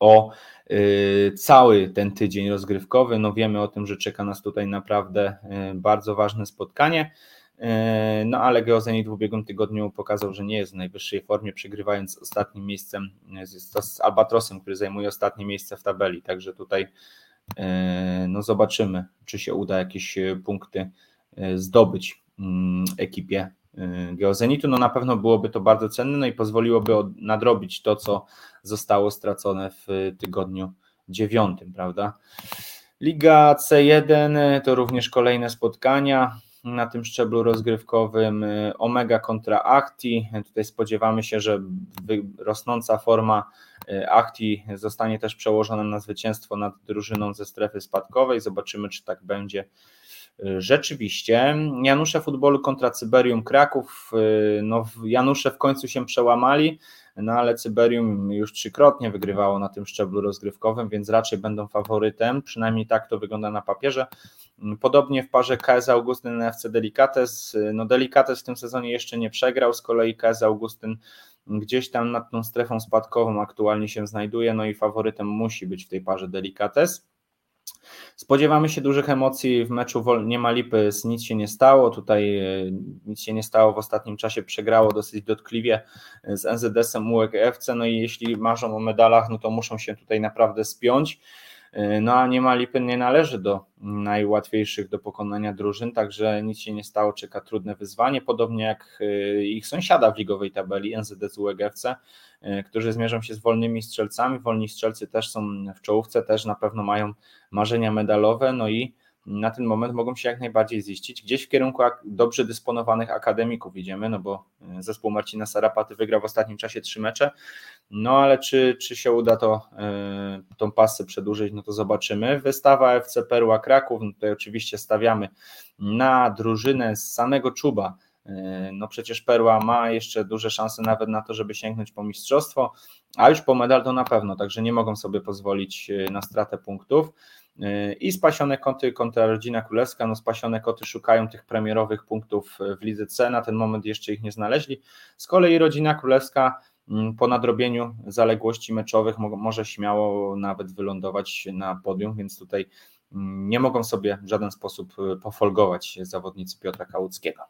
o y, cały ten tydzień rozgrywkowy. No wiemy o tym, że czeka nas tutaj naprawdę bardzo ważne spotkanie. E, no ale Geozenit w ubiegłym tygodniu pokazał, że nie jest w najwyższej formie, przegrywając ostatnim miejscem z, z Albatrosem, który zajmuje ostatnie miejsce w tabeli. Także tutaj e, no zobaczymy, czy się uda jakieś e, punkty zdobyć mm, ekipie Geozenitu. No na pewno byłoby to bardzo cenne no i pozwoliłoby nadrobić to, co zostało stracone w tygodniu dziewiątym, prawda? Liga C1 to również kolejne spotkania na tym szczeblu rozgrywkowym. Y, Omega kontra Acti. Tutaj spodziewamy się, że rosnąca forma y, Acti zostanie też przełożona na zwycięstwo nad drużyną ze strefy spadkowej. Zobaczymy, czy tak będzie y, rzeczywiście. Janusze futbolu kontra Cyberium Kraków. No, Janusze w końcu się przełamali no ale Cyberium już trzykrotnie wygrywało na tym szczeblu rozgrywkowym, więc raczej będą faworytem, przynajmniej tak to wygląda na papierze. Podobnie w parze KS Augustyn FC Delicates, no Delicates w tym sezonie jeszcze nie przegrał, z kolei KS Augustyn gdzieś tam nad tą strefą spadkową aktualnie się znajduje, no i faworytem musi być w tej parze Delicates. Spodziewamy się dużych emocji w meczu nie ma lipy, nic się nie stało, tutaj e, nic się nie stało. W ostatnim czasie, przegrało dosyć dotkliwie z NZS-em UEG no i jeśli marzą o medalach, no to muszą się tutaj naprawdę spiąć. E, no a nie ma lipy nie należy do najłatwiejszych do pokonania drużyn, także nic się nie stało, czeka trudne wyzwanie, podobnie jak e, ich sąsiada w ligowej tabeli NZS UEGFC, e, którzy zmierzą się z wolnymi strzelcami. Wolni strzelcy też są w czołówce, też na pewno mają marzenia medalowe, no i na ten moment mogą się jak najbardziej ziścić. Gdzieś w kierunku dobrze dysponowanych akademików idziemy, no bo e, zespół Marcina Sarapaty wygrał w ostatnim czasie trzy mecze, no ale czy, czy się uda to yy, tą pasę przedłużyć, no to zobaczymy. Wystawa FC Perła Kraków, no tutaj oczywiście stawiamy na drużynę z samego Czuba, e, no przecież Perła ma jeszcze duże szanse nawet na to, żeby sięgnąć po mistrzostwo, a już po medal to na pewno, także nie mogą sobie pozwolić na stratę punktów. I spasione koty kontra rodzina królewska. No spasione koty szukają tych premierowych punktów w lidze C. Na ten moment jeszcze ich nie znaleźli. Z kolei rodzina królewska mm, po nadrobieniu zaległości meczowych może śmiało nawet wylądować na podium, więc tutaj mm, nie mogą sobie w żaden sposób y, pofolgować zawodnicy Piotra Kałuckiego.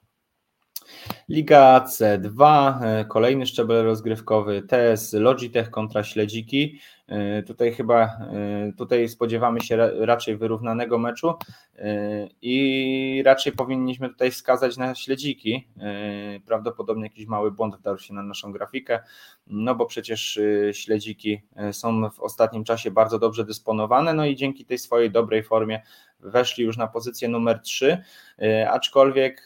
Liga C2, y, kolejny szczebel rozgrywkowy, TS Logitech kontra Śledziki. E, tutaj chyba e, tutaj spodziewamy się raczej wyrównanego meczu e, i raczej powinniśmy tutaj wskazać na śledziki. Prawdopodobnie jakiś mały błąd wdarł się na naszą grafikę, no bo przecież śledziki są w ostatnim czasie bardzo dobrze dysponowane, no i dzięki tej swojej dobrej formie weszli już na pozycję numer 3, aczkolwiek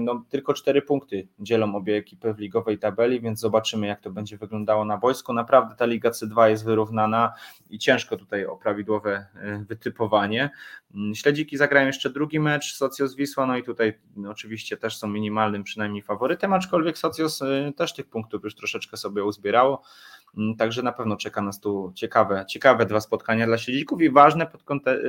no, tylko 4 punkty dzielą obie ekipy w ligowej tabeli, więc zobaczymy jak to będzie wyglądało na boisku. Naprawdę ta Liga C2 jest wyrównana i ciężko tutaj o prawidłowe e, wytypowanie. Mm, śledziki zagrają jeszcze drugi mecz, Socios Wisła, no i tutaj no, oczywiście też są minimalnym przynajmniej faworytem, aczkolwiek Socios e, też tych punktów już troszeczkę sobie uzbierało. Mm, także na pewno czeka nas tu ciekawe, ciekawe dwa spotkania dla śledzików i ważne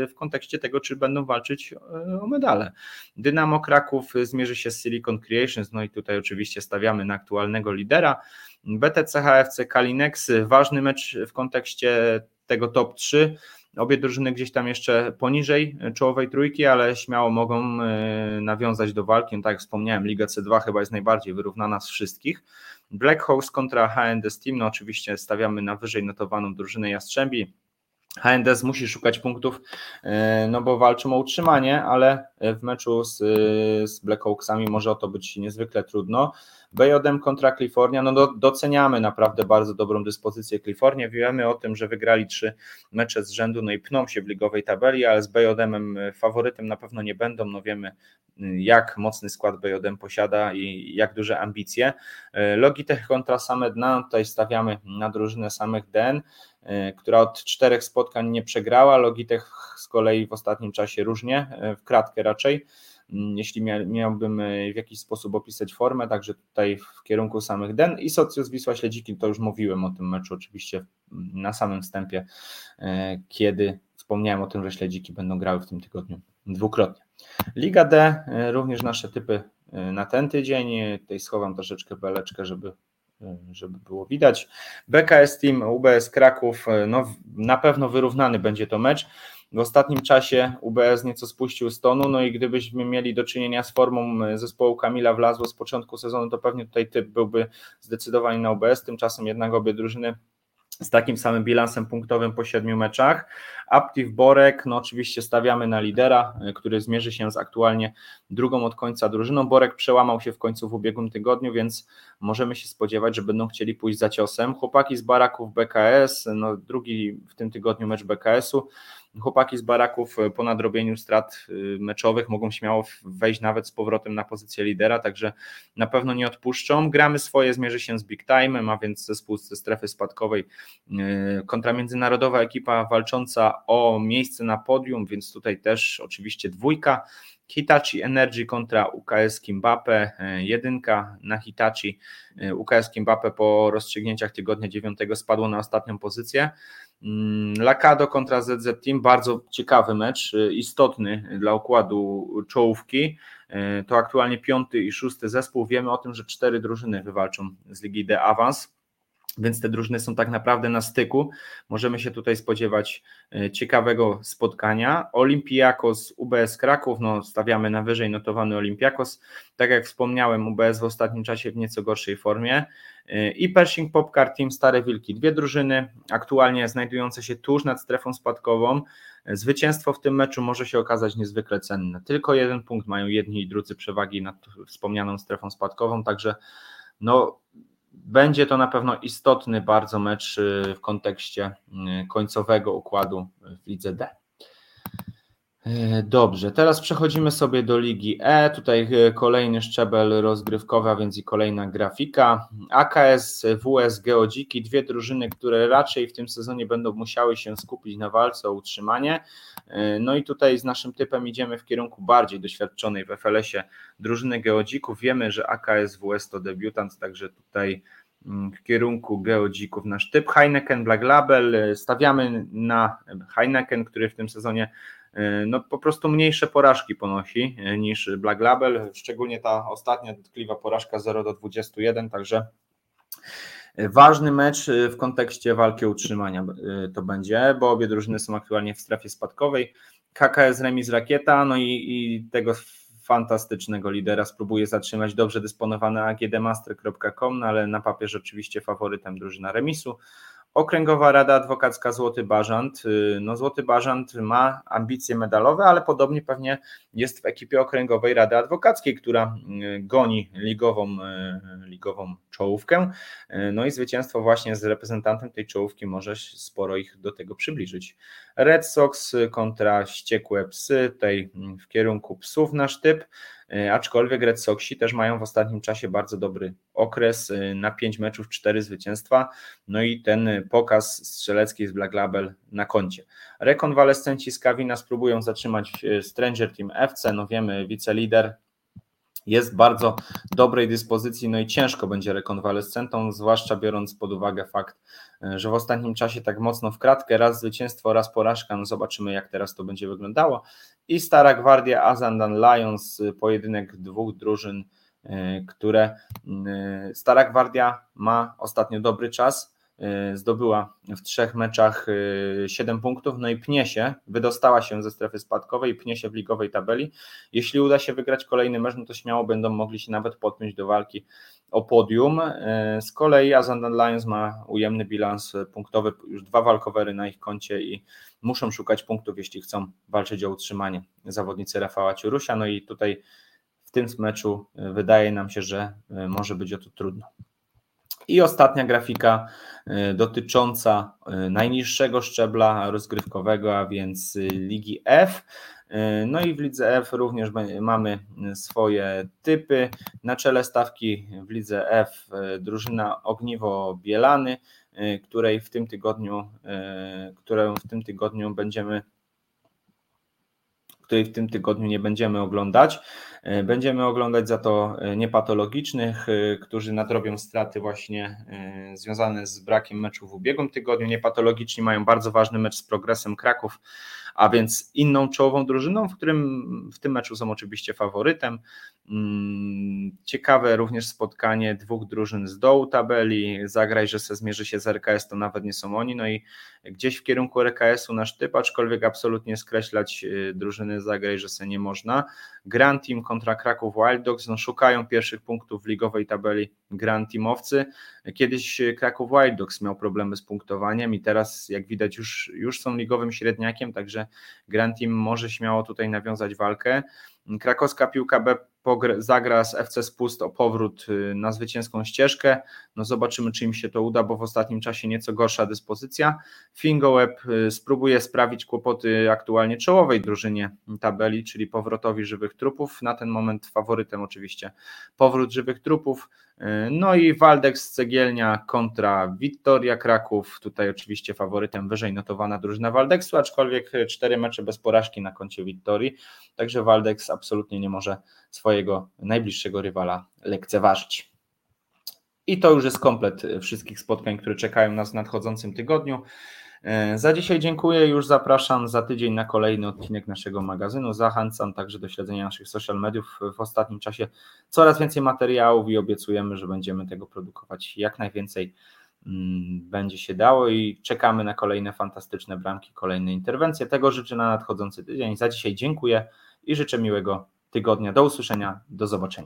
w kontekście tego, czy będą walczyć e, o medale. Dynamo Kraków zmierzy się z Silicon Creations, no i tutaj oczywiście stawiamy na aktualnego lidera. BTC HFC Kalinex, ważny mecz w kontekście tego top 3. Obie drużyny gdzieś tam jeszcze poniżej czołowej trójki, ale śmiało mogą e, nawiązać do walki. No tak jak wspomniałem, Liga C2 chyba jest najbardziej wyrównana z wszystkich. Black Horse kontra HND Steam, no oczywiście stawiamy na wyżej notowaną drużynę Jastrzębi. HNDS musi szukać punktów, e, no bo walczą o utrzymanie, ale w meczu z, z Black Hawksami może o to być niezwykle trudno. BJM kontra California, no do, doceniamy naprawdę bardzo dobrą dyspozycję California. Wiemy o tym, że wygrali trzy mecze z rzędu, no i pną się w ligowej tabeli, ale z BJM faworytem na pewno nie będą. No wiemy, jak mocny skład BJM posiada i jak duże ambicje. Logitech kontra Samed Dna, tutaj stawiamy na drużynę samych Den, która od czterech spotkań nie przegrała. Logitech z kolei w ostatnim czasie różnie, w kratkę raczej. Jeśli miałbym e, w jakiś sposób opisać formę, także tutaj w kierunku samych Den i Socius Wisła Śledziki, to już mówiłem o tym meczu oczywiście na samym wstępie, e, kiedy wspomniałem o tym, że Śledziki będą grały w tym tygodniu dwukrotnie. Liga D, e, również nasze typy na ten tydzień, tutaj schowam troszeczkę beleczkę, żeby żeby było widać. BKS Team, UBS Kraków, no na pewno wyrównany będzie to mecz. W ostatnim czasie UBS nieco spuścił z tonu, no i gdybyśmy mieli do czynienia z formą zespołu Kamila Wlazło z początku sezonu, to pewnie tutaj typ byłby zdecydowanie na UBS, tymczasem jednak obie drużyny z takim samym bilansem punktowym po siedmiu meczach. Aptiv Borek, no oczywiście stawiamy na lidera, e, który zmierzy się z aktualnie drugą od końca drużyną. Borek przełamał się w końcu w ubiegłym tygodniu, więc możemy się spodziewać, że będą chcieli pójść za ciosem. Chłopaki z baraków BKS, no drugi w tym tygodniu mecz BKS-u. Chłopaki z baraków e, po nadrobieniu strat e, meczowych mogą śmiało wejść nawet z powrotem na pozycję lidera, także na pewno nie odpuszczą. Gramy swoje, zmierzy się z Big Time, a więc zespół ze strefy spadkowej kontra międzynarodowa ekipa walcząca o miejsce na podium, więc tutaj też oczywiście dwójka. Hitachi Energy kontra UKS Kimbape, e, jedynka na Hitachi. E, UKS Kimbape po rozstrzygnięciach tygodnia 9 spadło na ostatnią pozycję. Mm, Lakado kontra ZZ Team, bardzo ciekawy mecz, e, istotny dla układu czołówki. To aktualnie piąty i szósty zespół. Wiemy o tym, że cztery drużyny wywalczą z Ligi D awans więc te drużyny są tak naprawdę na styku. Możemy się tutaj spodziewać e, ciekawego spotkania. Olimpiakos, UBS Kraków, no stawiamy na wyżej notowany Olimpiakos. Tak jak wspomniałem, UBS w ostatnim czasie w nieco gorszej formie. E, I Pershing Popcar Team Stare Wilki. Dwie drużyny aktualnie znajdujące się tuż nad strefą spadkową. Zwycięstwo w tym meczu może się okazać niezwykle cenne. Tylko jeden punkt mają jedni i drudzy przewagi nad wspomnianą strefą spadkową, także no będzie to na pewno istotny bardzo mecz y, w kontekście y, końcowego układu w lidze D. E, dobrze, teraz przechodzimy sobie do Ligi E. Tutaj e, kolejny szczebel rozgrywkowy, a więc i kolejna grafika. AKS, WS, Geodziki, dwie drużyny, które raczej w tym sezonie będą musiały się skupić na walce o utrzymanie. E, no i tutaj z naszym typem idziemy w kierunku bardziej doświadczonej w FLS-ie drużyny Geodzików. Wiemy, że AKS, WS to debiutant, także tutaj mm, w kierunku Geodzików nasz typ Heineken Black Label. Stawiamy na Heineken, który w tym sezonie no po prostu mniejsze porażki ponosi e, niż Black Label, szczególnie ta ostatnia dotkliwa porażka 0 do 21, także ważny mecz e, w kontekście walki o utrzymania to będzie, bo obie drużyny są aktualnie w strefie spadkowej. KKS remis Rakieta, no i, i tego fantastycznego lidera spróbuje zatrzymać dobrze dysponowany agdmaster.com, no ale na papierze oczywiście faworytem drużyna remisu. Okręgowa Rada Adwokacka Złoty Bażant. Y, no Złoty Bażant ma ambicje medalowe, ale podobnie pewnie jest w ekipie Okręgowej Rady Adwokackiej, która y, goni ligową, y, ligową czołówkę. No i zwycięstwo właśnie z reprezentantem tej czołówki może sporo ich do tego przybliżyć. Red Sox kontra Ściekłe Psy, tutaj w kierunku psów nasz typ. E, aczkolwiek Red Soxi też mają w ostatnim czasie bardzo dobry okres, e, na 5 meczów 4 zwycięstwa, no i ten pokaz strzelecki z Black Label na koncie. Rekonwalescenci z Kawina spróbują zatrzymać e, Stranger Team FC, no wiemy, wicelider jest bardzo dobrej dyspozycji, no i ciężko będzie rekonwalescentą, zwłaszcza biorąc pod uwagę fakt, e, że w ostatnim czasie tak mocno w kratkę, raz zwycięstwo, raz porażka, no zobaczymy jak teraz to będzie wyglądało. I Stara Gwardia Azandan Lions, pojedynek dwóch drużyn, e, które Stara Gwardia ma ostatnio dobry czas, E, zdobyła w trzech meczach 7 e, punktów, no i pnie się, wydostała się ze strefy spadkowej, pnie się w ligowej tabeli. Jeśli uda się wygrać kolejny mecz, no to śmiało będą mogli się nawet podpiąć do walki o podium. E, z kolei Azandan Lions ma ujemny bilans punktowy, już dwa walkowery na ich koncie i muszą szukać punktów, jeśli chcą walczyć o utrzymanie zawodnicy Rafała Ciurusia, no i tutaj w tym meczu wydaje nam się, że może być o to trudno. I ostatnia grafika y, dotycząca y, najniższego szczebla rozgrywkowego, a więc y, Ligi F. No i w Lidze F również mamy swoje typy. Na czele stawki w Lidze F drużyna Ogniwo Bielany, której w tym tygodniu, którą w tym tygodniu będziemy której w tym tygodniu nie będziemy oglądać. E, będziemy oglądać za to e, niepatologicznych, e, którzy nadrobią straty właśnie związane z brakiem meczu w ubiegłym tygodniu. Niepatologiczni mają bardzo ważny mecz z progresem Kraków a więc inną czołową drużyną, w którym w tym meczu są oczywiście faworytem. Mm, ciekawe również spotkanie dwóch drużyn z dołu tabeli. Zagraj, że se zmierzy się z RKS, to nawet nie są oni. No i gdzieś w kierunku RKS-u nasz typ, aczkolwiek absolutnie skreślać y, drużyny Zagraj, że se nie można. Grand Team kontra Kraków Wild Dogs, no szukają pierwszych punktów w ligowej tabeli Grand Teamowcy. Kiedyś Kraków Wild Dogs miał problemy z punktowaniem i teraz jak widać już, już są ligowym średniakiem, także Grand Team może śmiało tutaj nawiązać walkę. Krakowska piłka B zagra z FC Spust o powrót y, na zwycięską ścieżkę. No zobaczymy, czy im się to uda, bo w ostatnim czasie nieco gorsza dyspozycja. Fingoweb y, spróbuje sprawić kłopoty aktualnie czołowej drużynie tabeli, czyli powrotowi żywych trupów. Na ten moment faworytem oczywiście powrót żywych trupów. Y, no i Waldex Cegielnia kontra Wittoria Kraków. Tutaj oczywiście faworytem wyżej notowana drużyna Waldexu, aczkolwiek cztery mecze bez porażki na koncie Wittorii. Także Waldex absolutnie nie może swojego najbliższego rywala lekceważyć. I to już jest komplet wszystkich spotkań, które czekają nas w nadchodzącym tygodniu. E, za dzisiaj dziękuję, już zapraszam za tydzień na kolejny odcinek naszego magazynu. Zachęcam także do śledzenia naszych social mediów. W ostatnim czasie coraz więcej materiałów i obiecujemy, że będziemy tego produkować jak najwięcej mm, będzie się dało i czekamy na kolejne fantastyczne bramki, kolejne interwencje. Tego życzę na nadchodzący tydzień. Za dzisiaj dziękuję i życzę miłego tygodnia. Do usłyszenia, do zobaczenia.